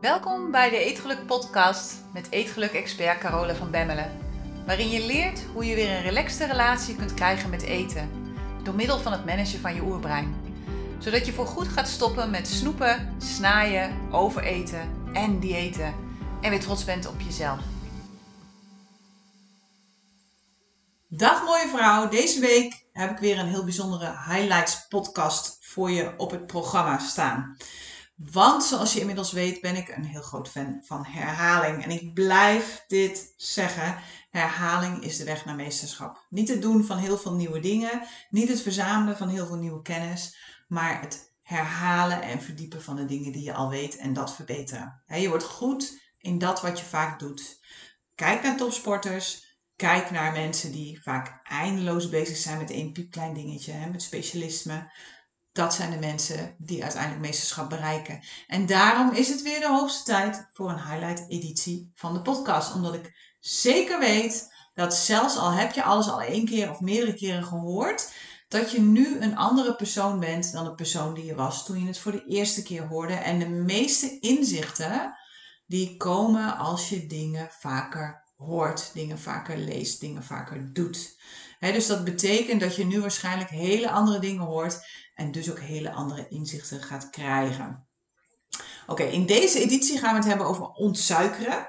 Welkom bij de Eetgeluk Podcast met Eetgeluk-expert Carole van Bemmelen. Waarin je leert hoe je weer een relaxte relatie kunt krijgen met eten. Door middel van het managen van je oerbrein. Zodat je voorgoed gaat stoppen met snoepen, snaaien, overeten en diëten. En weer trots bent op jezelf. Dag mooie vrouw, deze week heb ik weer een heel bijzondere highlights podcast voor je op het programma staan. Want zoals je inmiddels weet ben ik een heel groot fan van herhaling. En ik blijf dit zeggen. Herhaling is de weg naar meesterschap. Niet het doen van heel veel nieuwe dingen, niet het verzamelen van heel veel nieuwe kennis, maar het herhalen en verdiepen van de dingen die je al weet en dat verbeteren. Je wordt goed in dat wat je vaak doet. Kijk naar topsporters, kijk naar mensen die vaak eindeloos bezig zijn met één piepklein dingetje, met specialisme dat zijn de mensen die uiteindelijk meesterschap bereiken. En daarom is het weer de hoogste tijd voor een highlight editie van de podcast. Omdat ik zeker weet dat zelfs al heb je alles al één keer of meerdere keren gehoord, dat je nu een andere persoon bent dan de persoon die je was toen je het voor de eerste keer hoorde. En de meeste inzichten die komen als je dingen vaker hoort, dingen vaker leest, dingen vaker doet. dus dat betekent dat je nu waarschijnlijk hele andere dingen hoort en dus ook hele andere inzichten gaat krijgen. Oké, in deze editie gaan we het hebben over ontsuikeren.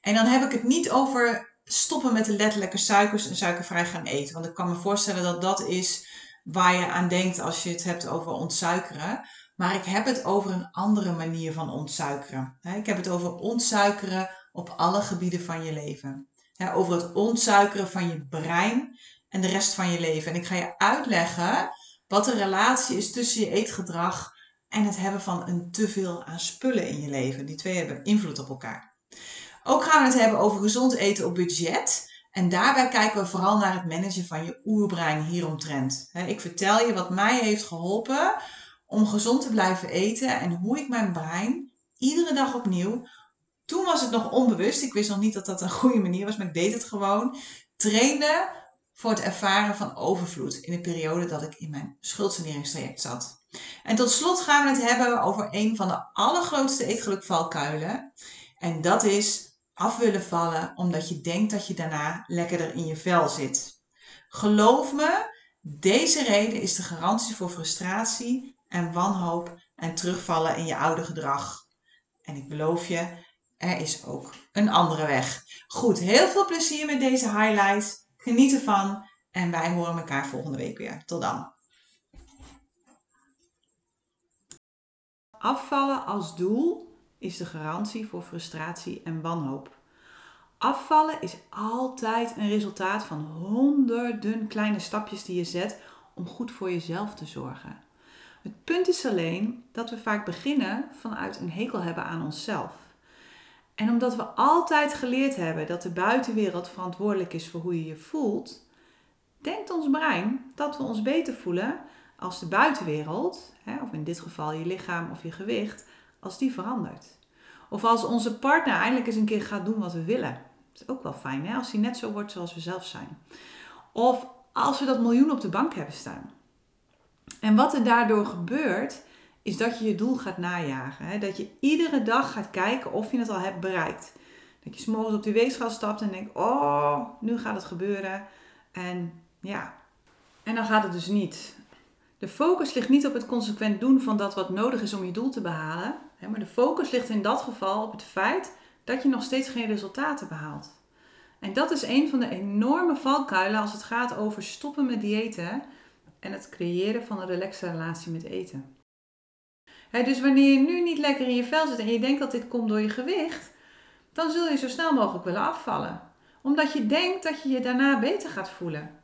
En dan heb ik het niet over stoppen met de letterlijke suikers en suikervrij gaan eten. Want ik kan me voorstellen dat dat is waar je aan denkt als je het hebt over ontsuikeren. Maar ik heb het over een andere manier van ontsuikeren. Ik heb het over ontsuikeren op alle gebieden van je leven. Over het ontsuikeren van je brein en de rest van je leven. En ik ga je uitleggen wat de relatie is tussen je eetgedrag en het hebben van een teveel aan spullen in je leven. Die twee hebben invloed op elkaar. Ook gaan we het hebben over gezond eten op budget. En daarbij kijken we vooral naar het managen van je oerbrein hieromtrent. Ik vertel je wat mij heeft geholpen om gezond te blijven eten en hoe ik mijn brein iedere dag opnieuw. Toen was het nog onbewust. Ik wist nog niet dat dat een goede manier was, maar ik deed het gewoon. Trainde voor het ervaren van overvloed in de periode dat ik in mijn schuldsaneringstraject zat. En tot slot gaan we het hebben over een van de allergrootste eetgelukvalkuilen. En dat is af willen vallen omdat je denkt dat je daarna lekkerder in je vel zit. Geloof me, deze reden is de garantie voor frustratie en wanhoop en terugvallen in je oude gedrag. En ik beloof je, er is ook een andere weg. Goed, heel veel plezier met deze highlights. Geniet ervan en wij horen elkaar volgende week weer. Tot dan. Afvallen als doel is de garantie voor frustratie en wanhoop. Afvallen is altijd een resultaat van honderden kleine stapjes die je zet om goed voor jezelf te zorgen. Het punt is alleen dat we vaak beginnen vanuit een hekel hebben aan onszelf. En omdat we altijd geleerd hebben dat de buitenwereld verantwoordelijk is voor hoe je je voelt, denkt ons brein dat we ons beter voelen als de buitenwereld, of in dit geval je lichaam of je gewicht, als die verandert. Of als onze partner eindelijk eens een keer gaat doen wat we willen. Dat is ook wel fijn, hè? als hij net zo wordt zoals we zelf zijn. Of als we dat miljoen op de bank hebben staan. En wat er daardoor gebeurt, is dat je je doel gaat najagen. Hè? Dat je iedere dag gaat kijken of je het al hebt bereikt. Dat je s'morgens op die weegschaal stapt en denkt, oh, nu gaat het gebeuren. En ja, en dan gaat het dus niet. De focus ligt niet op het consequent doen van dat wat nodig is om je doel te behalen. Hè? Maar de focus ligt in dat geval op het feit dat je nog steeds geen resultaten behaalt. En dat is een van de enorme valkuilen als het gaat over stoppen met diëten en het creëren van een relaxe relatie met eten dus wanneer je nu niet lekker in je vel zit en je denkt dat dit komt door je gewicht, dan zul je zo snel mogelijk willen afvallen. Omdat je denkt dat je je daarna beter gaat voelen.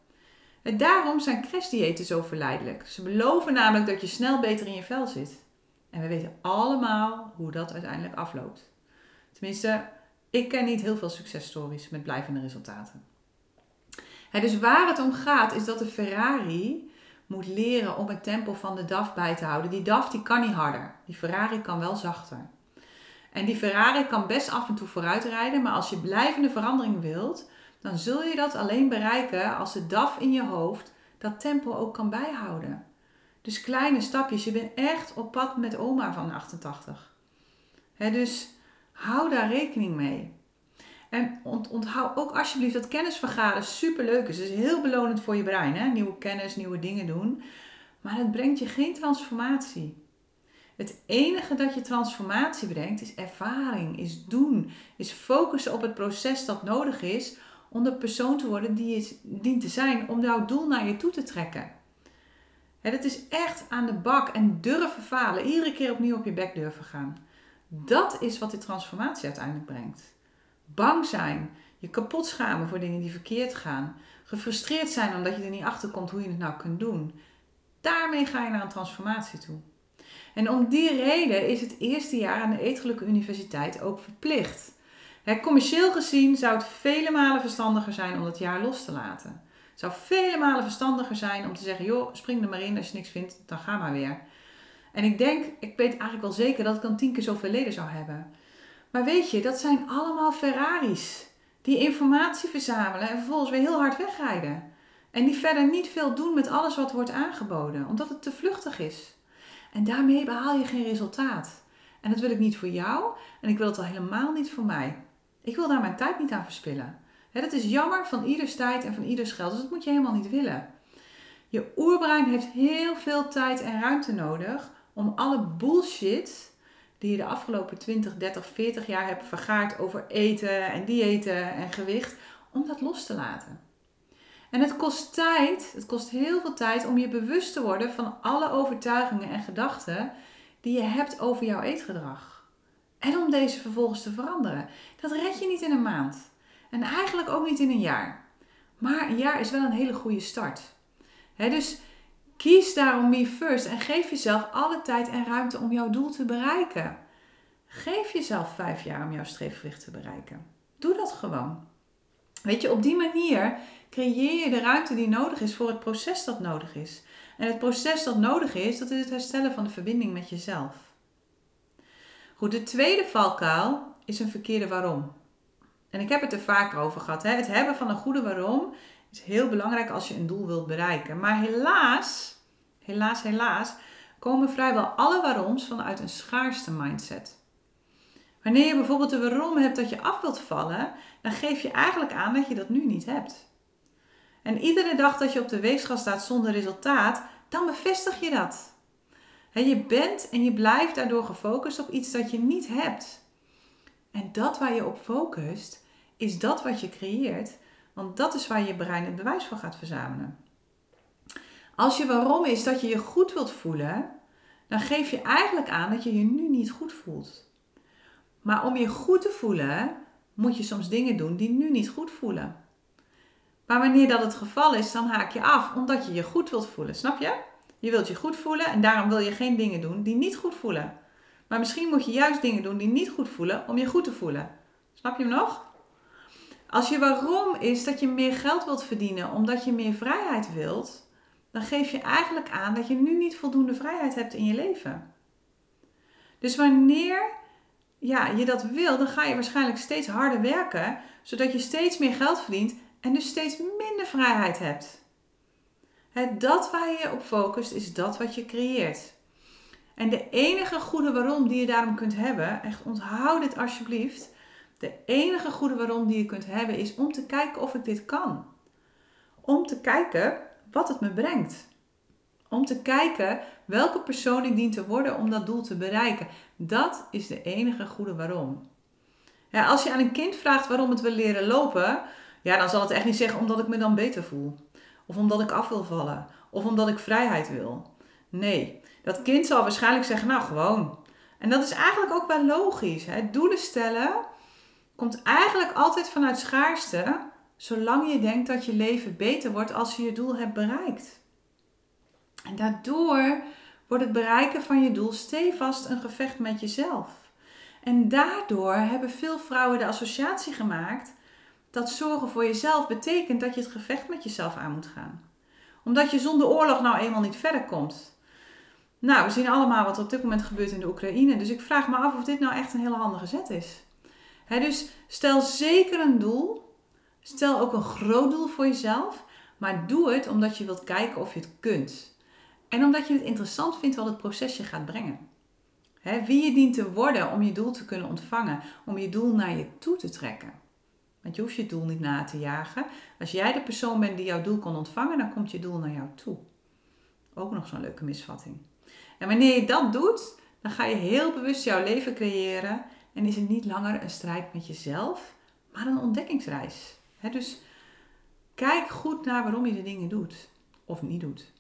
En daarom zijn crashdiëten zo verleidelijk. Ze beloven namelijk dat je snel beter in je vel zit. En we weten allemaal hoe dat uiteindelijk afloopt. Tenminste, ik ken niet heel veel successtories met blijvende resultaten. dus waar het om gaat is dat de Ferrari moet leren om het tempo van de DAF bij te houden. Die DAF die kan niet harder. Die Ferrari kan wel zachter. En die Ferrari kan best af en toe vooruit rijden, maar als je blijvende verandering wilt, dan zul je dat alleen bereiken als de DAF in je hoofd dat tempo ook kan bijhouden. Dus kleine stapjes. Je bent echt op pad met oma van 88. dus Hou daar rekening mee. En onthoud ook alsjeblieft dat kennisvergaren superleuk is. Het is heel belonend voor je brein. Hè? Nieuwe kennis, nieuwe dingen doen. Maar het brengt je geen transformatie. Het enige dat je transformatie brengt is ervaring, is doen, is focussen op het proces dat nodig is om de persoon te worden die je dient te zijn om jouw doel naar je toe te trekken. Het is echt aan de bak en durven falen, iedere keer opnieuw op je bek durven gaan. Dat is wat die transformatie uiteindelijk brengt. Bang zijn, je kapot schamen voor dingen die verkeerd gaan, gefrustreerd zijn omdat je er niet achter komt hoe je het nou kunt doen. Daarmee ga je naar een transformatie toe. En om die reden is het eerste jaar aan de Eetgelijke Universiteit ook verplicht. commercieel gezien zou het vele malen verstandiger zijn om dat jaar los te laten. Het zou vele malen verstandiger zijn om te zeggen: joh, spring er maar in. Als je niks vindt, dan ga maar weer. En ik denk, ik weet eigenlijk wel zeker dat ik dan tien keer zoveel leden zou hebben. Maar weet je, dat zijn allemaal Ferraris. Die informatie verzamelen en vervolgens weer heel hard wegrijden. En die verder niet veel doen met alles wat wordt aangeboden, omdat het te vluchtig is. En daarmee behaal je geen resultaat. En dat wil ik niet voor jou en ik wil het al helemaal niet voor mij. Ik wil daar mijn tijd niet aan verspillen. dat is jammer van ieders tijd en van ieders geld, dus dat moet je helemaal niet willen. Je oerbrein heeft heel veel tijd en ruimte nodig om alle bullshit die je de afgelopen 20, 30, 40 jaar hebt vergaard over eten en diëten en gewicht, om dat los te laten. En het kost tijd, het kost heel veel tijd om je bewust te worden van alle overtuigingen en gedachten die je hebt over jouw eetgedrag. En om deze vervolgens te veranderen. Dat red je niet in een maand. En eigenlijk ook niet in een jaar. Maar een jaar is wel een hele goede start. dus kies daarom me first en geef jezelf alle tijd en ruimte om jouw doel te bereiken. Geef jezelf vijf jaar om jouw streefgewicht te bereiken. Doe dat gewoon. Weet je, op die manier creëer je de ruimte die nodig is voor het proces dat nodig is. En het proces dat nodig is, dat is het herstellen van de verbinding met jezelf. Goed, de tweede valkuil is een verkeerde waarom. En ik heb het er vaker over gehad. Hè? Het hebben van een goede waarom heel belangrijk als je een doel wilt bereiken. Maar helaas, helaas, helaas, komen vrijwel alle waaroms vanuit een schaarste mindset. Wanneer je bijvoorbeeld de waarom hebt dat je af wilt vallen, dan geef je eigenlijk aan dat je dat nu niet hebt. En iedere dag dat je op de weegschaal staat zonder resultaat, dan bevestig je dat. je bent en je blijft daardoor gefocust op iets dat je niet hebt. En dat waar je op focust, is dat wat je creëert, want dat is waar je brein het bewijs voor gaat verzamelen. Als je waarom is dat je je goed wilt voelen, dan geef je eigenlijk aan dat je je nu niet goed voelt. Maar om je goed te voelen, moet je soms dingen doen die nu niet goed voelen. Maar wanneer dat het geval is, dan haak je af omdat je je goed wilt voelen. Snap je? Je wilt je goed voelen en daarom wil je geen dingen doen die niet goed voelen. Maar misschien moet je juist dingen doen die niet goed voelen om je goed te voelen. Snap je hem nog? Als je waarom is dat je meer geld wilt verdienen omdat je meer vrijheid wilt, dan geef je eigenlijk aan dat je nu niet voldoende vrijheid hebt in je leven. Dus wanneer ja, je dat wil, dan ga je waarschijnlijk steeds harder werken, zodat je steeds meer geld verdient en dus steeds minder vrijheid hebt. Het dat waar je op focust is dat wat je creëert. En de enige goede waarom die je daarom kunt hebben, echt onthoud dit alsjeblieft. De enige goede waarom die je kunt hebben is om te kijken of ik dit kan. Om te kijken wat het me brengt. Om te kijken welke persoon ik dien te worden om dat doel te bereiken. Dat is de enige goede waarom. Als je aan een kind vraagt waarom het wil leren lopen, ja, dan zal het echt niet zeggen omdat ik me dan beter voel. Of omdat ik af wil vallen. Of omdat ik vrijheid wil. Nee, dat kind zal waarschijnlijk zeggen, nou gewoon. En dat is eigenlijk ook wel logisch. Hè? Doelen stellen komt eigenlijk altijd vanuit schaarste, zolang je denkt dat je leven beter wordt als je je doel hebt bereikt. En daardoor wordt het bereiken van je doel stevast een gevecht met jezelf. En daardoor hebben veel vrouwen de associatie gemaakt dat zorgen voor jezelf betekent dat je het gevecht met jezelf aan moet gaan. Omdat je zonder oorlog nou eenmaal niet verder komt. Nou, we zien allemaal wat er op dit moment gebeurt in de Oekraïne. Dus ik vraag me af of dit nou echt een hele handige zet is. Dus stel zeker een doel. Stel ook een groot doel voor jezelf. Maar doe het omdat je wilt kijken of je het kunt. En omdat je het interessant vindt wat het proces je gaat brengen. wie je dient te worden om je doel te kunnen ontvangen, om je doel naar je toe te trekken. Want je hoeft je doel niet na te jagen. Als jij de persoon bent die jouw doel kan ontvangen, dan komt je doel naar jou toe. Ook nog zo'n leuke misvatting. En wanneer je dat doet, dan ga je heel bewust jouw leven creëren en is het niet langer een strijd met jezelf, maar een ontdekkingsreis. dus kijk goed naar waarom je de dingen doet of niet doet.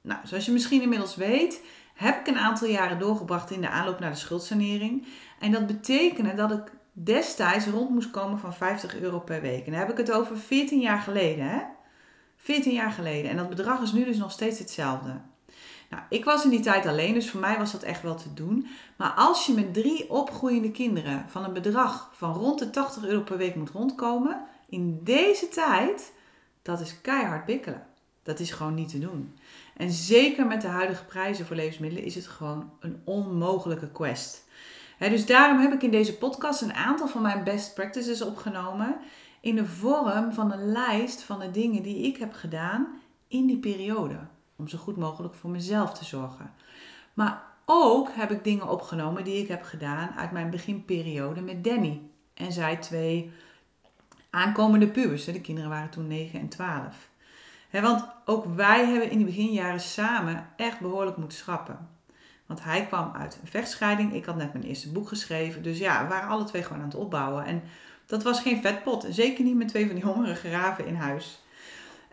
Nou, zoals je misschien inmiddels weet, heb ik een aantal jaren doorgebracht in de aanloop naar de schuldsanering. En dat betekende dat ik destijds rond moest komen van 50 euro per week. En dan heb ik het over 14 jaar geleden. Hè? 14 jaar geleden. En dat bedrag is nu dus nog steeds hetzelfde. Nou, ik was in die tijd alleen, dus voor mij was dat echt wel te doen. Maar als je met drie opgroeiende kinderen van een bedrag van rond de 80 euro per week moet rondkomen, in deze tijd, dat is keihard bikkelen. Dat is gewoon niet te doen. En zeker met de huidige prijzen voor levensmiddelen is het gewoon een onmogelijke quest. dus daarom heb ik in deze podcast een aantal van mijn best practices opgenomen in de vorm van een lijst van de dingen die ik heb gedaan in die periode. Om zo goed mogelijk voor mezelf te zorgen. Maar ook heb ik dingen opgenomen die ik heb gedaan uit mijn beginperiode met Danny. En zij twee aankomende pubers. De kinderen waren toen 9 en 12 want ook wij hebben in de beginjaren samen echt behoorlijk moeten schrappen. Want hij kwam uit een vechtscheiding. Ik had net mijn eerste boek geschreven. Dus ja, we waren alle twee gewoon aan het opbouwen. En dat was geen vetpot. Zeker niet met twee van die hongerige raven in huis.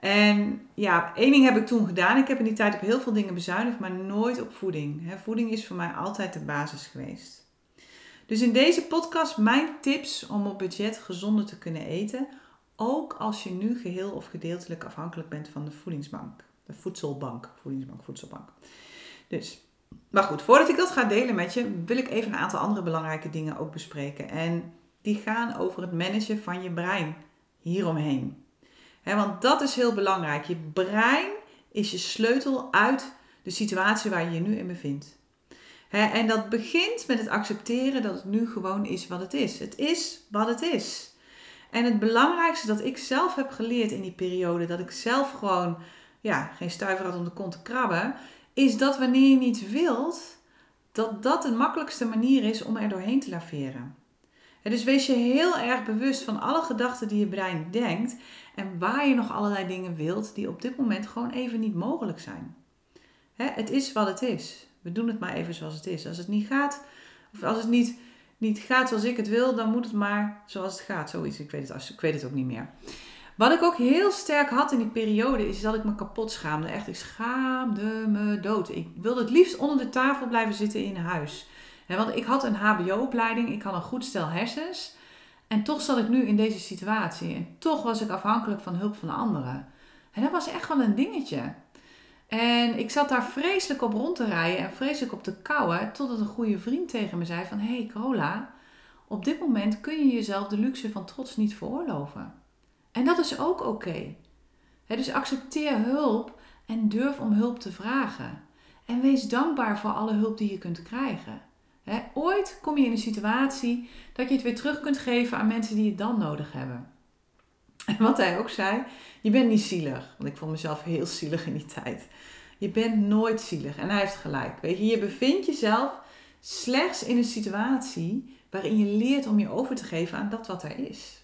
En ja, één ding heb ik toen gedaan. Ik heb in die tijd op heel veel dingen bezuinigd, maar nooit op voeding. voeding is voor mij altijd de basis geweest. Dus in deze podcast mijn tips om op budget gezonder te kunnen eten ook als je nu geheel of gedeeltelijk afhankelijk bent van de voedingsbank. De voedselbank. Voedingsbank, voedselbank. Dus, maar goed, voordat ik dat ga delen met je, wil ik even een aantal andere belangrijke dingen ook bespreken. En die gaan over het managen van je brein hieromheen. He, want dat is heel belangrijk. Je brein is je sleutel uit de situatie waar je je nu in bevindt. en dat begint met het accepteren dat het nu gewoon is wat het is. Het is wat het is. En het belangrijkste dat ik zelf heb geleerd in die periode, dat ik zelf gewoon ja, geen stuiver had om de kont te krabben, is dat wanneer je niet wilt, dat dat de makkelijkste manier is om er doorheen te laveren. dus wees je heel erg bewust van alle gedachten die je brein denkt en waar je nog allerlei dingen wilt die op dit moment gewoon even niet mogelijk zijn. het is wat het is. We doen het maar even zoals het is. Als het niet gaat, of als het niet niet gaat zoals ik het wil, dan moet het maar zoals het gaat. Zoiets, ik weet het, ik weet het ook niet meer. Wat ik ook heel sterk had in die periode, is dat ik me kapot schaamde. Echt, ik schaamde me dood. Ik wilde het liefst onder de tafel blijven zitten in huis. want ik had een HBO-opleiding, ik had een goed stel hersens. En toch zat ik nu in deze situatie. En toch was ik afhankelijk van hulp van anderen. En dat was echt wel een dingetje. En ik zat daar vreselijk op rond te rijden en vreselijk op te kauwen. Totdat een goede vriend tegen me zei van... Hey Carola, op dit moment kun je jezelf de luxe van trots niet veroorloven. En dat is ook oké. Dus accepteer hulp en durf om hulp te vragen. En wees dankbaar voor alle hulp die je kunt krijgen. Ooit kom je in een situatie dat je het weer terug kunt geven aan mensen die het dan nodig hebben. En wat hij ook zei, je bent niet zielig. Want ik vond mezelf heel zielig in die tijd. Je bent nooit zielig. En hij heeft gelijk. Weet je, je bevindt jezelf slechts in een situatie waarin je leert om je over te geven aan dat wat er is.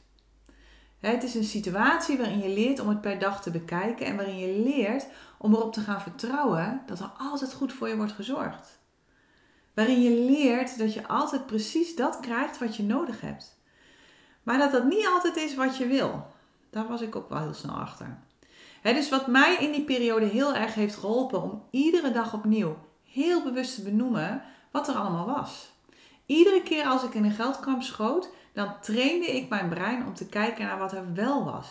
Het is een situatie waarin je leert om het per dag te bekijken en waarin je leert om erop te gaan vertrouwen dat er altijd goed voor je wordt gezorgd. Waarin je leert dat je altijd precies dat krijgt wat je nodig hebt. Maar dat dat niet altijd is wat je wil. Daar was ik ook wel heel snel achter. dus wat mij in die periode heel erg heeft geholpen om iedere dag opnieuw heel bewust te benoemen wat er allemaal was. Iedere keer als ik in een geldkamp schoot, dan trainde ik mijn brein om te kijken naar wat er wel was.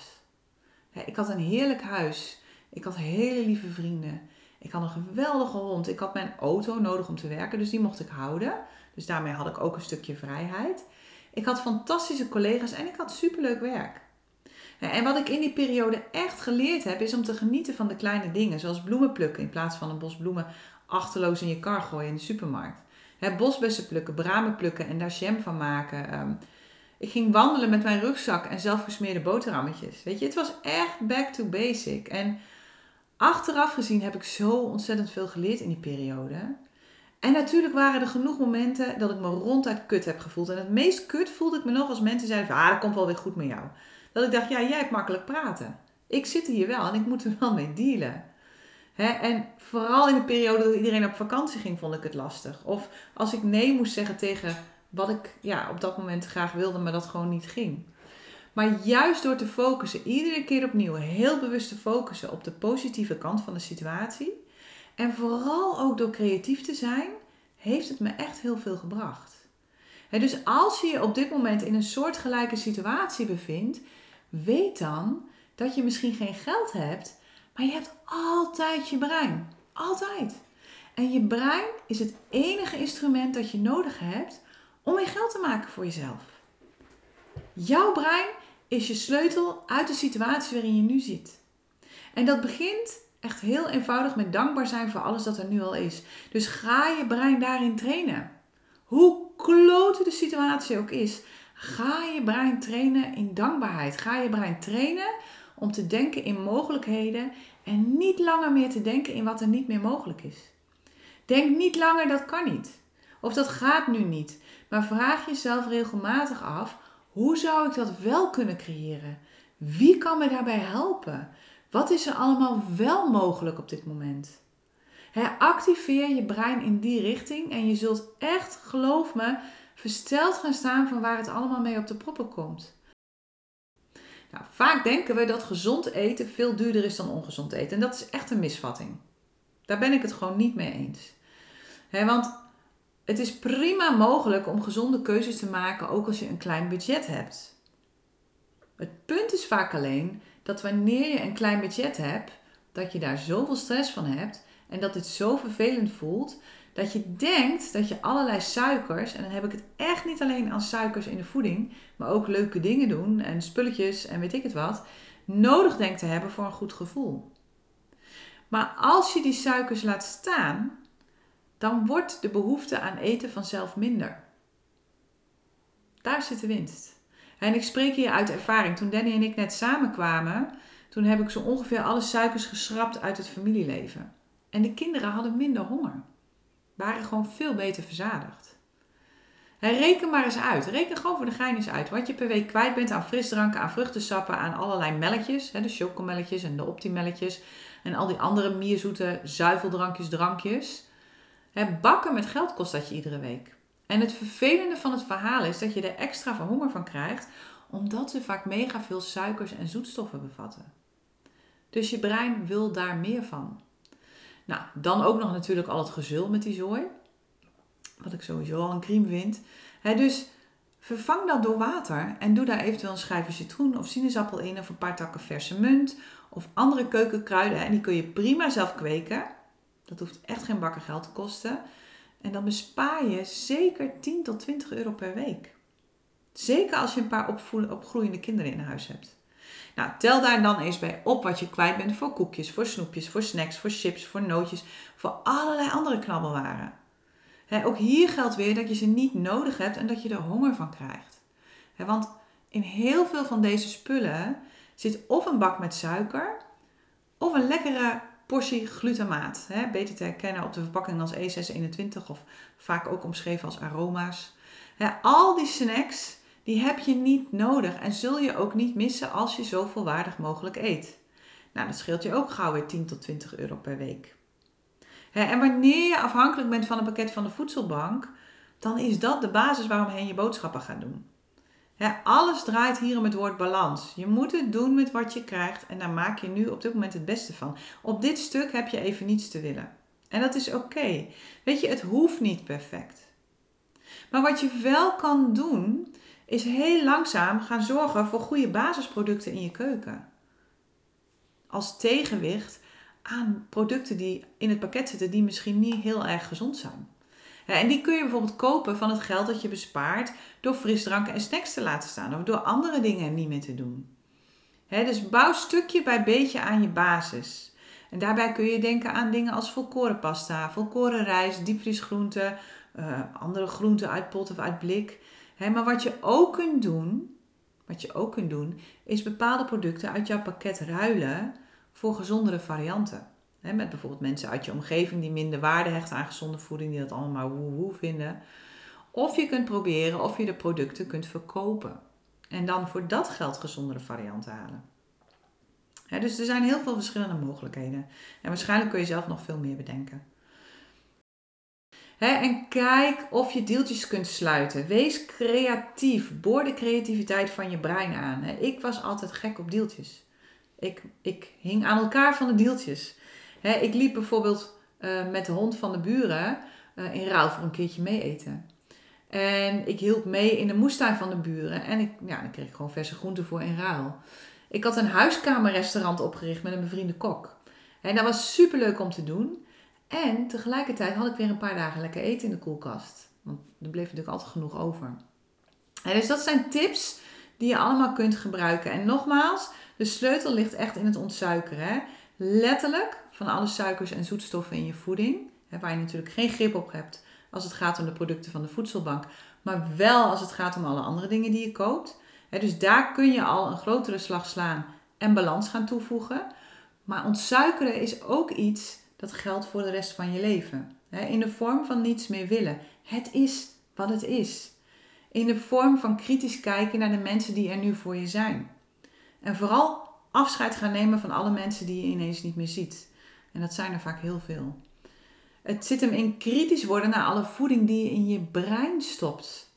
ik had een heerlijk huis. Ik had hele lieve vrienden. Ik had een geweldige hond. Ik had mijn auto nodig om te werken, dus die mocht ik houden. Dus daarmee had ik ook een stukje vrijheid. Ik had fantastische collega's en ik had superleuk werk. En wat ik in die periode echt geleerd heb, is om te genieten van de kleine dingen. Zoals bloemen plukken in plaats van een bos bloemen achterloos in je kar gooien in de supermarkt. bosbessen plukken, bramen plukken en daar jam van maken. Ehm, ik ging wandelen met mijn rugzak en zelfgesmeerde boterhammetjes. Weet je, het was echt back to basic. En achteraf gezien heb ik zo ontzettend veel geleerd in die periode. En natuurlijk waren er genoeg momenten dat ik me ronduit kut heb gevoeld. En het meest kut voelde ik me nog als mensen zeiden van, ah, dat komt wel weer goed met jou. Dat ik dacht, ja, jij hebt makkelijk praten. Ik zit hier wel en ik moet er wel mee dealen. en vooral in de periode dat iedereen op vakantie ging, vond ik het lastig. Of als ik nee moest zeggen tegen wat ik ja, op dat moment graag wilde, maar dat gewoon niet ging. Maar juist door te focussen, iedere keer opnieuw, heel bewust te focussen op de positieve kant van de situatie. En vooral ook door creatief te zijn, heeft het me echt heel veel gebracht. dus als je je op dit moment in een soortgelijke situatie bevindt, weet dan dat je misschien geen geld hebt, maar je hebt altijd je brein. Altijd. En je brein is het enige instrument dat je nodig hebt om meer geld te maken voor jezelf. Jouw brein is je sleutel uit de situatie waarin je nu zit. En dat begint echt heel eenvoudig met dankbaar zijn voor alles dat er nu al is. Dus ga je brein daarin trainen. Hoe klote de situatie ook is, ga je brein trainen in dankbaarheid. Ga je brein trainen om te denken in mogelijkheden en niet langer meer te denken in wat er niet meer mogelijk is. Denk niet langer dat kan niet. Of dat gaat nu niet. Maar vraag jezelf regelmatig af: hoe zou ik dat wel kunnen creëren? Wie kan me daarbij helpen? Wat is er allemaal wel mogelijk op dit moment? activeer je brein in die richting en je zult echt, geloof me, versteld gaan staan van waar het allemaal mee op de proppen komt. Nou, vaak denken we dat gezond eten veel duurder is dan ongezond eten. En dat is echt een misvatting. Daar ben ik het gewoon niet mee eens. want het is prima mogelijk om gezonde keuzes te maken, ook als je een klein budget hebt. Het punt is vaak alleen dat wanneer je een klein budget hebt, dat je daar zoveel stress van hebt en dat het zo vervelend voelt, dat je denkt dat je allerlei suikers, en dan heb ik het echt niet alleen aan suikers in de voeding, maar ook leuke dingen doen en spulletjes en weet ik het wat, nodig denkt te hebben voor een goed gevoel. Maar als je die suikers laat staan, dan wordt de behoefte aan eten vanzelf minder. Daar zit de winst. En ik spreek hier uit ervaring. Toen Danny en ik net samenkwamen, toen heb ik zo ongeveer alle suikers geschrapt uit het familieleven. En de kinderen hadden minder honger. Waren gewoon veel beter verzadigd. En reken maar eens uit. Reken gewoon voor de gein eens uit. Wat je per week kwijt bent aan frisdranken, aan vruchtensappen, aan allerlei melletjes. De chocomelletjes en de optimelletjes. En al die andere mierzoete zuiveldrankjes, drankjes. Bakken met geld kost dat je iedere week. En het vervelende van het verhaal is dat je er extra van honger van krijgt, omdat ze vaak mega veel suikers en zoetstoffen bevatten. Dus je brein wil daar meer van. Nou, dan ook nog natuurlijk al het gezul met die zooi. Wat ik sowieso al een crime vind. dus vervang dat door water en doe daar eventueel een schijfje citroen of sinaasappel in of een paar takken verse munt of andere keukenkruiden. En die kun je prima zelf kweken. Dat hoeft echt geen bakken geld te kosten. En dan bespaar je zeker 10 tot 20 euro per week. Zeker als je een paar opgroeiende kinderen in huis hebt. Nou, tel daar dan eens bij op wat je kwijt bent voor koekjes, voor snoepjes, voor snacks, voor chips, voor nootjes, voor allerlei andere knabbelwaren. ook hier geldt weer dat je ze niet nodig hebt en dat je er honger van krijgt. want in heel veel van deze spullen zit of een bak met suiker, of een lekkere portie glutamaat. Hè, beter te herkennen op de verpakking als E621 of vaak ook omschreven als aroma's. al die snacks die heb je niet nodig en zul je ook niet missen als je zo volwaardig mogelijk eet. Nou, dat scheelt je ook gauw weer 10 tot 20 euro per week. en wanneer je afhankelijk bent van een pakket van de voedselbank, dan is dat de basis waarom je je boodschappen gaat doen alles draait hier om het woord balans. Je moet het doen met wat je krijgt en daar maak je nu op dit moment het beste van. Op dit stuk heb je even niets te willen. En dat is oké. Weet je, het hoeft niet perfect. Maar wat je wel kan doen, is heel langzaam gaan zorgen voor goede basisproducten in je keuken. Als tegenwicht aan producten die in het pakket zitten die misschien niet heel erg gezond zijn en die kun je bijvoorbeeld kopen van het geld dat je bespaart door frisdranken en snacks te laten staan of door andere dingen niet meer te doen. dus bouw stukje bij beetje aan je basis. En daarbij kun je denken aan dingen als volkoren pasta, volkoren rijst, diepvriesgroenten, uh, andere groenten uit pot of uit blik. maar wat je ook kunt doen, wat je ook kunt doen, is bepaalde producten uit jouw pakket ruilen voor gezondere varianten. Met bijvoorbeeld mensen uit je omgeving die minder waarde hechten aan gezonde voeding, die dat allemaal maar woe vinden. Of je kunt proberen of je de producten kunt verkopen. En dan voor dat geld gezondere varianten halen. dus er zijn heel veel verschillende mogelijkheden. En waarschijnlijk kun je zelf nog veel meer bedenken. en kijk of je deeltjes kunt sluiten. Wees creatief. Boor de creativiteit van je brein aan. ik was altijd gek op deeltjes. Ik, ik hing aan elkaar van de deeltjes. Ik liep bijvoorbeeld uh, met de hond van de buren uh, in ruil voor een keertje mee eten. En ik hielp mee in de moestuin van de buren. En ik, ja, dan kreeg ik gewoon verse groenten voor in ruil. Ik had een huiskamerrestaurant opgericht met een bevriende kok. En dat was super leuk om te doen. En tegelijkertijd had ik weer een paar dagen lekker eten in de koelkast. Want er bleef natuurlijk altijd genoeg over. En dus dat zijn tips die je allemaal kunt gebruiken. En nogmaals, de sleutel ligt echt in het ontsuikeren. Hè? Letterlijk van alle suikers en zoetstoffen in je voeding. Hè, waar je natuurlijk geen grip op hebt als het gaat om de producten van de voedselbank, maar wel als het gaat om alle andere dingen die je koopt. dus daar kun je al een grotere slag slaan en balans gaan toevoegen. Maar ontsuikeren is ook iets dat geldt voor de rest van je leven. in de vorm van niets meer willen. Het is wat het is. In de vorm van kritisch kijken naar de mensen die er nu voor je zijn. En vooral afscheid gaan nemen van alle mensen die je ineens niet meer ziet. En dat zijn er vaak heel veel. Het zit hem in kritisch worden naar alle voeding die je in je brein stopt.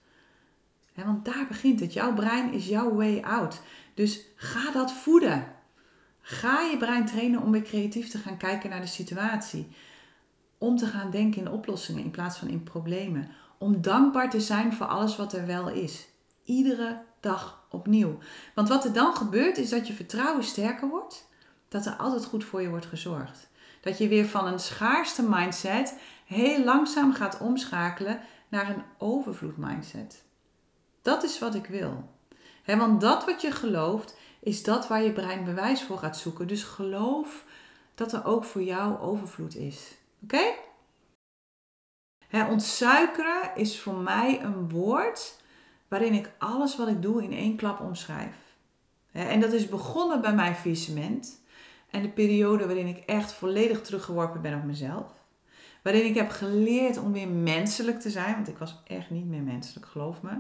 want daar begint het. Jouw brein is jouw way out. Dus ga dat voeden. Ga je brein trainen om weer creatief te gaan kijken naar de situatie. Om te gaan denken in oplossingen in plaats van in problemen. Om dankbaar te zijn voor alles wat er wel is. Iedere dag opnieuw. Want wat er dan gebeurt is dat je vertrouwen sterker wordt. Dat er altijd goed voor je wordt gezorgd. Dat je weer van een schaarste mindset heel langzaam gaat omschakelen naar een overvloed mindset. Dat is wat ik wil. want dat wat je gelooft, is dat waar je brein bewijs voor gaat zoeken. Dus geloof dat er ook voor jou overvloed is. Oké? ontsuikeren is voor mij een woord waarin ik alles wat ik doe in één klap omschrijf. en dat is begonnen bij mijn visement. En de periode waarin ik echt volledig teruggeworpen ben op mezelf. Waarin ik heb geleerd om weer menselijk te zijn, want ik was echt niet meer menselijk, geloof me.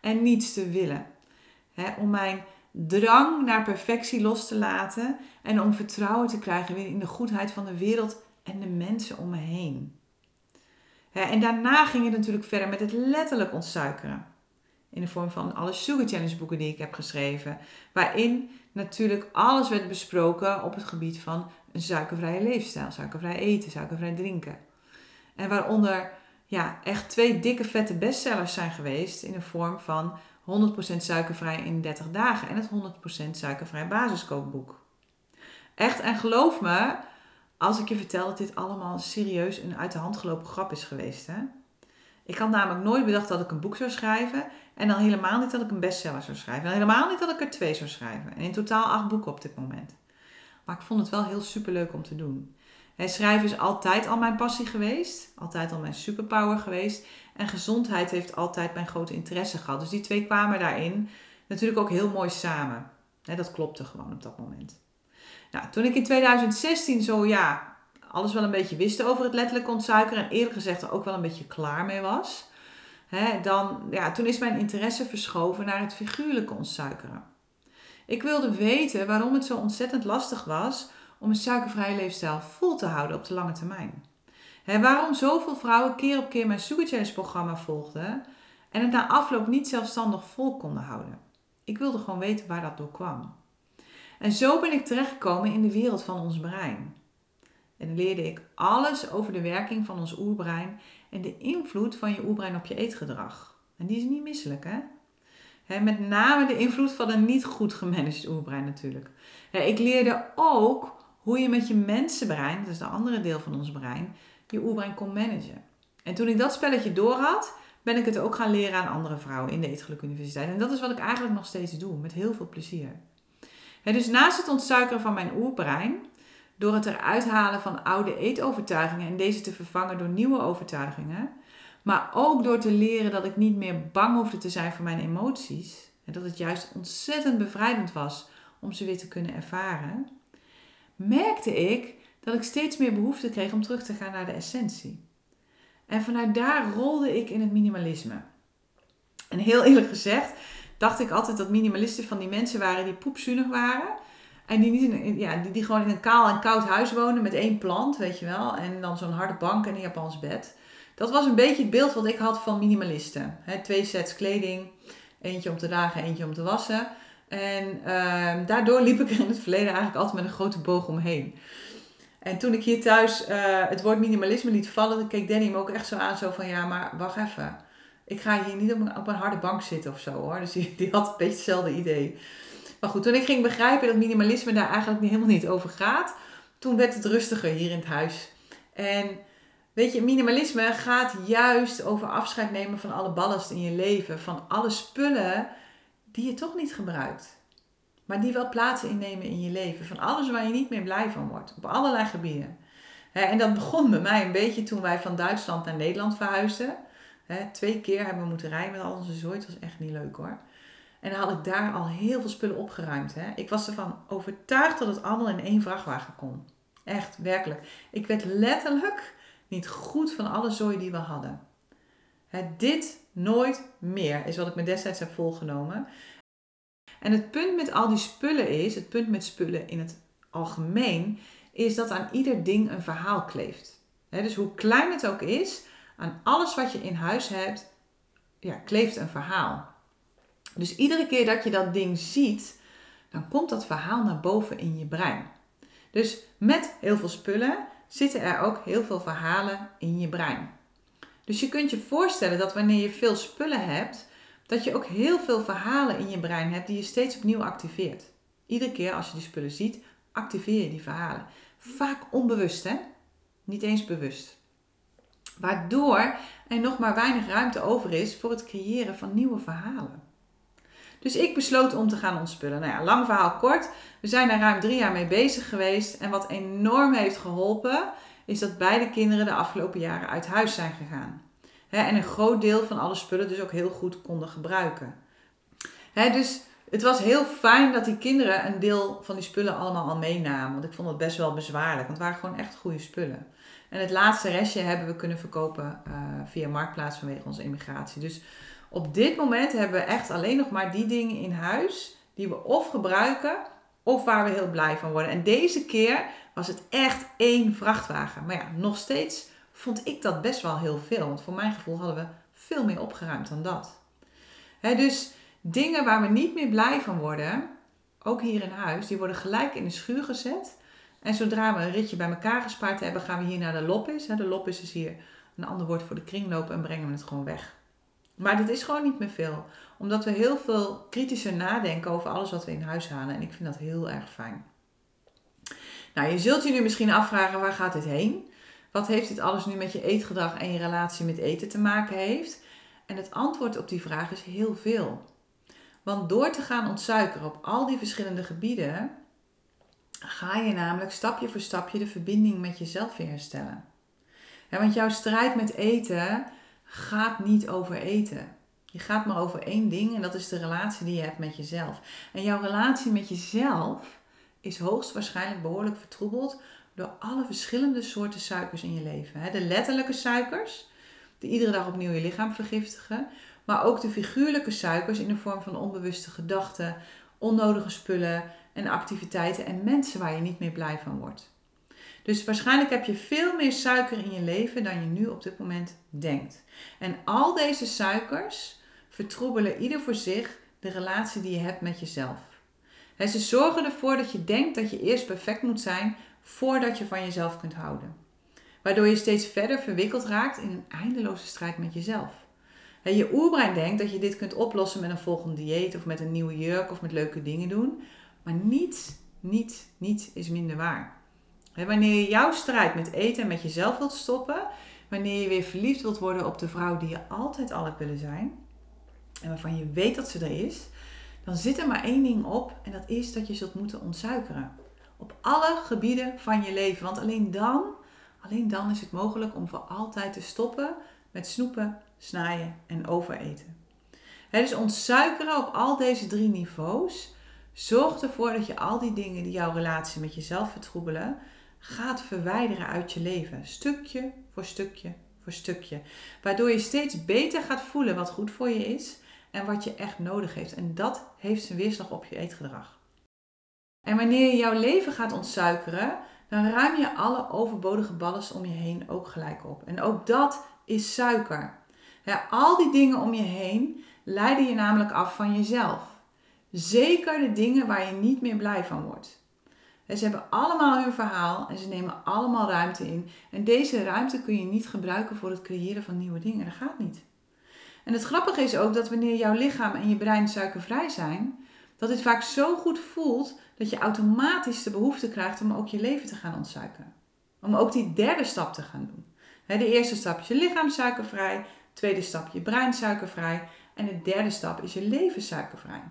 En niets te willen. om mijn drang naar perfectie los te laten en om vertrouwen te krijgen weer in de goedheid van de wereld en de mensen om me heen. en daarna ging het natuurlijk verder met het letterlijk ontsuikeren. In de vorm van alle Sugar Challenge boeken die ik heb geschreven. Waarin natuurlijk alles werd besproken op het gebied van een suikervrije leefstijl. Suikervrij eten, suikervrij drinken. En waaronder ja, echt twee dikke vette bestsellers zijn geweest in de vorm van 100% suikervrij in 30 dagen en het 100% suikervrij basiskookboek. Echt, en geloof me, als ik je vertel dat dit allemaal serieus een uit de hand gelopen grap is geweest. Hè? Ik had namelijk nooit bedacht dat ik een boek zou schrijven. En dan helemaal niet dat ik een bestseller zou schrijven. En helemaal niet dat ik er twee zou schrijven. En in totaal acht boeken op dit moment. Maar ik vond het wel heel superleuk om te doen. En schrijven is altijd al mijn passie geweest. Altijd al mijn superpower geweest. En gezondheid heeft altijd mijn grote interesse gehad. Dus die twee kwamen daarin natuurlijk ook heel mooi samen. dat klopte gewoon op dat moment. Nou, toen ik in 2016 zo ja, alles wel een beetje wist over het letterlijk ontsuikeren. En eerlijk gezegd er ook wel een beetje klaar mee was hè, dan, ja, toen is mijn interesse verschoven naar het figuurlijke ontsuikeren. Ik wilde weten waarom het zo ontzettend lastig was om een suikervrije leefstijl vol te houden op de lange termijn. Hè, waarom zoveel vrouwen keer op keer mijn Sugar Challenge programma volgden en het na afloop niet zelfstandig vol konden houden. Ik wilde gewoon weten waar dat door kwam. En zo ben ik terechtgekomen in de wereld van ons brein. En leerde ik alles over de werking van ons oerbrein en de invloed van je oerbrein op je eetgedrag. En die is niet misselijk, hè? met name de invloed van een niet goed gemanaged oerbrein natuurlijk. ik leerde ook hoe je met je mensenbrein, dat is de andere deel van ons brein, je oerbrein kon managen. En toen ik dat spelletje door had, ben ik het ook gaan leren aan andere vrouwen in de Eetgeluk Universiteit. En dat is wat ik eigenlijk nog steeds doe, met heel veel plezier. dus naast het ontsuikeren van mijn oerbrein door het eruit halen van oude eetovertuigingen en deze te vervangen door nieuwe overtuigingen. Maar ook door te leren dat ik niet meer bang hoefde te zijn voor mijn emoties. En dat het juist ontzettend bevrijdend was om ze weer te kunnen ervaren. Merkte ik dat ik steeds meer behoefte kreeg om terug te gaan naar de essentie. En vanuit daar rolde ik in het minimalisme. En heel eerlijk gezegd dacht ik altijd dat minimalisten van die mensen waren die poepzuinig waren. En die, niet in, ja, die, die gewoon in een kaal en koud huis wonen met één plant, weet je wel. En dan zo'n harde bank en een Japans bed. Dat was een beetje het beeld wat ik had van minimalisten. twee sets kleding, eentje om te dragen, eentje om te wassen. En uh, daardoor liep ik er in het verleden eigenlijk altijd met een grote boog omheen. En toen ik hier thuis uh, het woord minimalisme liet vallen, keek Danny me ook echt zo aan, zo van ja, maar wacht even. Ik ga hier niet op een, op een harde bank zitten of zo hoor. Dus die, die had een beetje hetzelfde idee. Maar goed, toen ik ging begrijpen dat minimalisme daar eigenlijk helemaal niet over gaat, toen werd het rustiger hier in het huis. En weet je, minimalisme gaat juist over afscheid nemen van alle ballast in je leven, van alle spullen die je toch niet gebruikt. Maar die wel plaats innemen in je leven. Van alles waar je niet meer blij van wordt. Op allerlei gebieden. En dat begon bij mij een beetje toen wij van Duitsland naar Nederland verhuisden. Twee keer hebben we moeten rijden met al onze zooi. Het was echt niet leuk hoor. En dan had ik daar al heel veel spullen opgeruimd. Ik was ervan overtuigd dat het allemaal in één vrachtwagen kon. Echt, werkelijk. Ik werd letterlijk niet goed van alle zooi die we hadden. dit nooit meer is wat ik me destijds heb volgenomen. En het punt met al die spullen is, het punt met spullen in het algemeen, is dat aan ieder ding een verhaal kleeft. dus hoe klein het ook is, aan alles wat je in huis hebt, ja, kleeft een verhaal. Dus iedere keer dat je dat ding ziet, dan komt dat verhaal naar boven in je brein. Dus met heel veel spullen zitten er ook heel veel verhalen in je brein. Dus je kunt je voorstellen dat wanneer je veel spullen hebt, dat je ook heel veel verhalen in je brein hebt die je steeds opnieuw activeert. Iedere keer als je die spullen ziet, activeer je die verhalen. Vaak onbewust, hè? Niet eens bewust. Waardoor er nog maar weinig ruimte over is voor het creëren van nieuwe verhalen. Dus ik besloot om te gaan ontspullen. Nou ja, lang verhaal kort. We zijn er ruim drie jaar mee bezig geweest. En wat enorm heeft geholpen, is dat beide kinderen de afgelopen jaren uit huis zijn gegaan. en een groot deel van alle spullen dus ook heel goed konden gebruiken. dus het was heel fijn dat die kinderen een deel van die spullen allemaal al meenamen. Want ik vond het best wel bezwaarlijk. Want het waren gewoon echt goede spullen. En het laatste restje hebben we kunnen verkopen uh, via Marktplaats vanwege onze immigratie. Dus op dit moment hebben we echt alleen nog maar die dingen in huis die we of gebruiken of waar we heel blij van worden. En deze keer was het echt één vrachtwagen. Maar ja, nog steeds vond ik dat best wel heel veel. Want voor mijn gevoel hadden we veel meer opgeruimd dan dat. dus dingen waar we niet meer blij van worden, ook hier in huis, die worden gelijk in de schuur gezet. En zodra we een ritje bij elkaar gespaard hebben, gaan we hier naar de loppis. De loppis is hier een ander woord voor de kringloop en brengen we het gewoon weg. Maar dit is gewoon niet meer veel. Omdat we heel veel kritischer nadenken over alles wat we in huis halen. En ik vind dat heel erg fijn. Nou, je zult je nu misschien afvragen, waar gaat dit heen? Wat heeft dit alles nu met je eetgedrag en je relatie met eten te maken heeft? En het antwoord op die vraag is heel veel. Want door te gaan ontsuikeren op al die verschillende gebieden, ga je namelijk stapje voor stapje de verbinding met jezelf weer herstellen. want jouw strijd met eten gaat niet over eten. Je gaat maar over één ding en dat is de relatie die je hebt met jezelf. En jouw relatie met jezelf is hoogstwaarschijnlijk behoorlijk vertroebeld door alle verschillende soorten suikers in je leven. De letterlijke suikers, die iedere dag opnieuw je lichaam vergiftigen, maar ook de figuurlijke suikers in de vorm van onbewuste gedachten, onnodige spullen en activiteiten en mensen waar je niet meer blij van wordt. Dus waarschijnlijk heb je veel meer suiker in je leven dan je nu op dit moment denkt. En al deze suikers vertroebelen ieder voor zich de relatie die je hebt met jezelf. ze zorgen ervoor dat je denkt dat je eerst perfect moet zijn voordat je van jezelf kunt houden. Waardoor je steeds verder verwikkeld raakt in een eindeloze strijd met jezelf. je oerbrein denkt dat je dit kunt oplossen met een volgend dieet of met een nieuwe jurk of met leuke dingen doen. Maar niets, niets, niets is minder waar wanneer je jouw strijd met eten en met jezelf wilt stoppen, wanneer je weer verliefd wilt worden op de vrouw die je altijd al hebt willen zijn, en waarvan je weet dat ze er is, dan zit er maar één ding op en dat is dat je zult moeten ontsuikeren. Op alle gebieden van je leven. Want alleen dan, alleen dan is het mogelijk om voor altijd te stoppen met snoepen, snijden en overeten. dus ontsuikeren op al deze drie niveaus zorgt ervoor dat je al die dingen die jouw relatie met jezelf vertroebelen, gaat verwijderen uit je leven. Stukje voor stukje voor stukje. Waardoor je steeds beter gaat voelen wat goed voor je is en wat je echt nodig heeft. En dat heeft zijn weerslag op je eetgedrag. En wanneer je jouw leven gaat ontsuikeren, dan ruim je alle overbodige ballast om je heen ook gelijk op. En ook dat is suiker. Al die dingen om je heen leiden je namelijk af van jezelf. Zeker de dingen waar je niet meer blij van wordt. Ze hebben allemaal hun verhaal en ze nemen allemaal ruimte in. En deze ruimte kun je niet gebruiken voor het creëren van nieuwe dingen. Dat gaat niet. En het grappige is ook dat wanneer jouw lichaam en je brein suikervrij zijn, dat dit vaak zo goed voelt dat je automatisch de behoefte krijgt om ook je leven te gaan ontsuikeren. Om ook die derde stap te gaan doen. De eerste stap is je lichaam suikervrij, tweede stap je brein suikervrij en de derde stap is je leven suikervrij.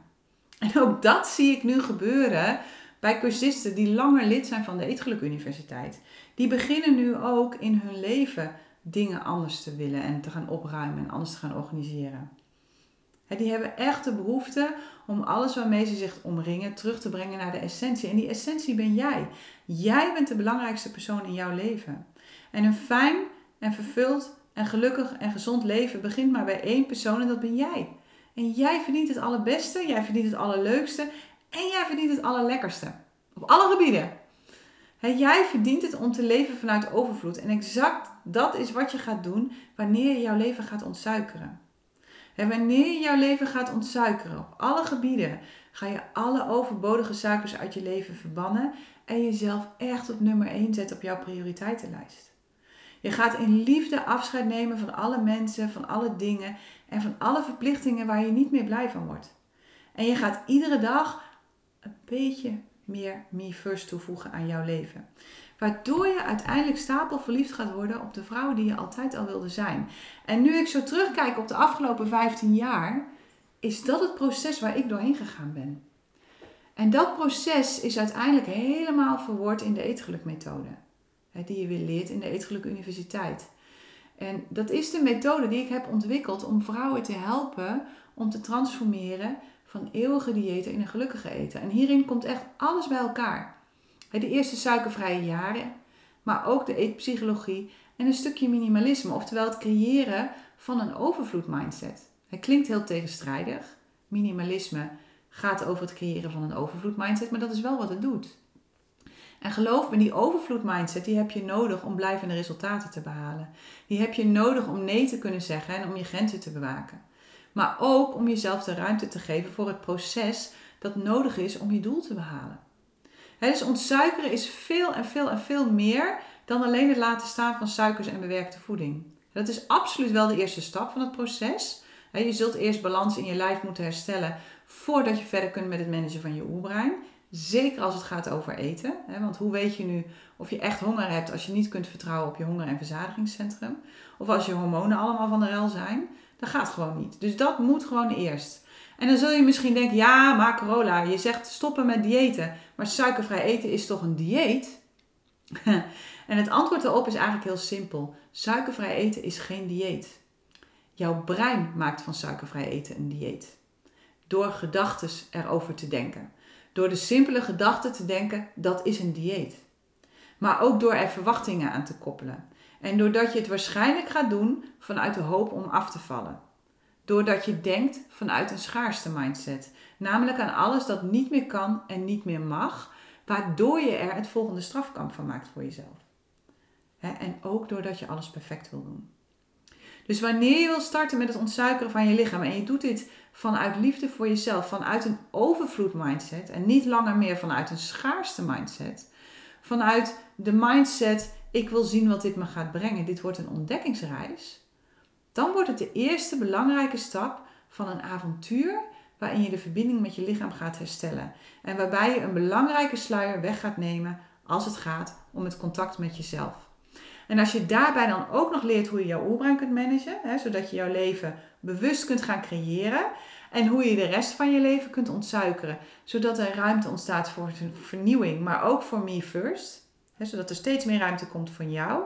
En ook dat zie ik nu gebeuren bij cursisten die langer lid zijn van de Eetgeluk Universiteit. Die beginnen nu ook in hun leven dingen anders te willen en te gaan opruimen en anders te gaan organiseren. Die hebben echt de behoefte om alles waarmee ze zich omringen terug te brengen naar de essentie. En die essentie ben jij. Jij bent de belangrijkste persoon in jouw leven. En een fijn en vervuld en gelukkig en gezond leven begint maar bij één persoon en dat ben jij. En jij verdient het allerbeste, jij verdient het allerleukste en jij verdient het allerlekkerste. Op alle gebieden. jij verdient het om te leven vanuit overvloed. En exact dat is wat je gaat doen wanneer je jouw leven gaat ontsuikeren. En wanneer je jouw leven gaat ontsuikeren op alle gebieden, ga je alle overbodige suikers uit je leven verbannen en jezelf echt op nummer 1 zetten op jouw prioriteitenlijst. Je gaat in liefde afscheid nemen van alle mensen, van alle dingen en van alle verplichtingen waar je niet meer blij van wordt. En je gaat iedere dag beetje meer me first toevoegen aan jouw leven. Waardoor je uiteindelijk stapelverliefd gaat worden op de vrouw die je altijd al wilde zijn. En nu ik zo terugkijk op de afgelopen 15 jaar, is dat het proces waar ik doorheen gegaan ben. En dat proces is uiteindelijk helemaal verwoord in de eetgelukmethode. Die je weer leert in de Eetgeluk Universiteit. En dat is de methode die ik heb ontwikkeld om vrouwen te helpen om te transformeren van eeuwige diëten in een gelukkige eten. En hierin komt echt alles bij elkaar. De eerste suikervrije jaren, maar ook de eetpsychologie en een stukje minimalisme, oftewel het creëren van een overvloed mindset. Het klinkt heel tegenstrijdig. Minimalisme gaat over het creëren van een overvloed mindset, maar dat is wel wat het doet. En geloof me, die overvloed mindset die heb je nodig om blijvende resultaten te behalen. Die heb je nodig om nee te kunnen zeggen en om je grenzen te bewaken. Maar ook om jezelf de ruimte te geven voor het proces dat nodig is om je doel te behalen. He, dus ontsuikeren is veel en veel en veel meer dan alleen het laten staan van suikers en bewerkte voeding. Dat is absoluut wel de eerste stap van het proces. je zult eerst balans in je lijf moeten herstellen voordat je verder kunt met het managen van je oerbrein. Zeker als het gaat over eten. Want hoe weet je nu of je echt honger hebt als je niet kunt vertrouwen op je honger- en verzadigingscentrum? Of als je hormonen allemaal van de rel zijn? Dat gaat gewoon niet. Dus dat moet gewoon eerst. En dan zul je misschien denken, ja, maar Corolla, je zegt stoppen met diëten. Maar suikervrij eten is toch een dieet? en het antwoord daarop is eigenlijk heel simpel. Suikervrij eten is geen dieet. Jouw brein maakt van suikervrij eten een dieet. Door gedachten erover te denken. Door de simpele gedachte te denken, dat is een dieet. Maar ook door er verwachtingen aan te koppelen. En doordat je het waarschijnlijk gaat doen vanuit de hoop om af te vallen. Doordat je denkt vanuit een schaarste mindset. Namelijk aan alles dat niet meer kan en niet meer mag. Waardoor je er het volgende strafkamp van maakt voor jezelf. En ook doordat je alles perfect wil doen. Dus wanneer je wil starten met het ontsuikeren van je lichaam en je doet dit vanuit liefde voor jezelf, vanuit een overvloed mindset en niet langer meer vanuit een schaarste mindset, vanuit de mindset ik wil zien wat dit me gaat brengen, dit wordt een ontdekkingsreis, dan wordt het de eerste belangrijke stap van een avontuur waarin je de verbinding met je lichaam gaat herstellen en waarbij je een belangrijke sluier weg gaat nemen als het gaat om het contact met jezelf. En als je daarbij dan ook nog leert hoe je jouw oerbrein kunt managen, hè, zodat je jouw leven bewust kunt gaan creëren en hoe je de rest van je leven kunt ontsuikeren, zodat er ruimte ontstaat voor vernieuwing, maar ook voor me first, zodat er steeds meer ruimte komt van jou,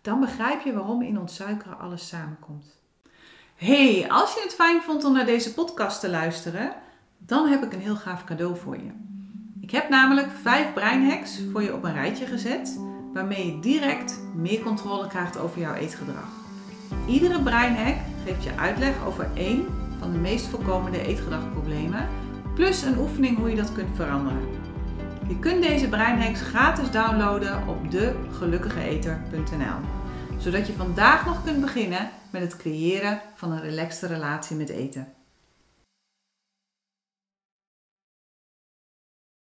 dan begrijp je waarom in ontsuikeren alles samenkomt. Hey, als je het fijn vond om naar deze podcast te luisteren, dan heb ik een heel gaaf cadeau voor je. Ik heb namelijk vijf breinhacks voor je op een rijtje gezet waarmee je direct meer controle krijgt over jouw eetgedrag. Iedere breinhack geeft je uitleg over één van de meest voorkomende eetgedragproblemen, plus een oefening hoe je dat kunt veranderen. Je kunt deze breinhacks gratis downloaden op degelukkigeeter.nl, zodat je vandaag nog kunt beginnen met het creëren van een relaxte relatie met eten.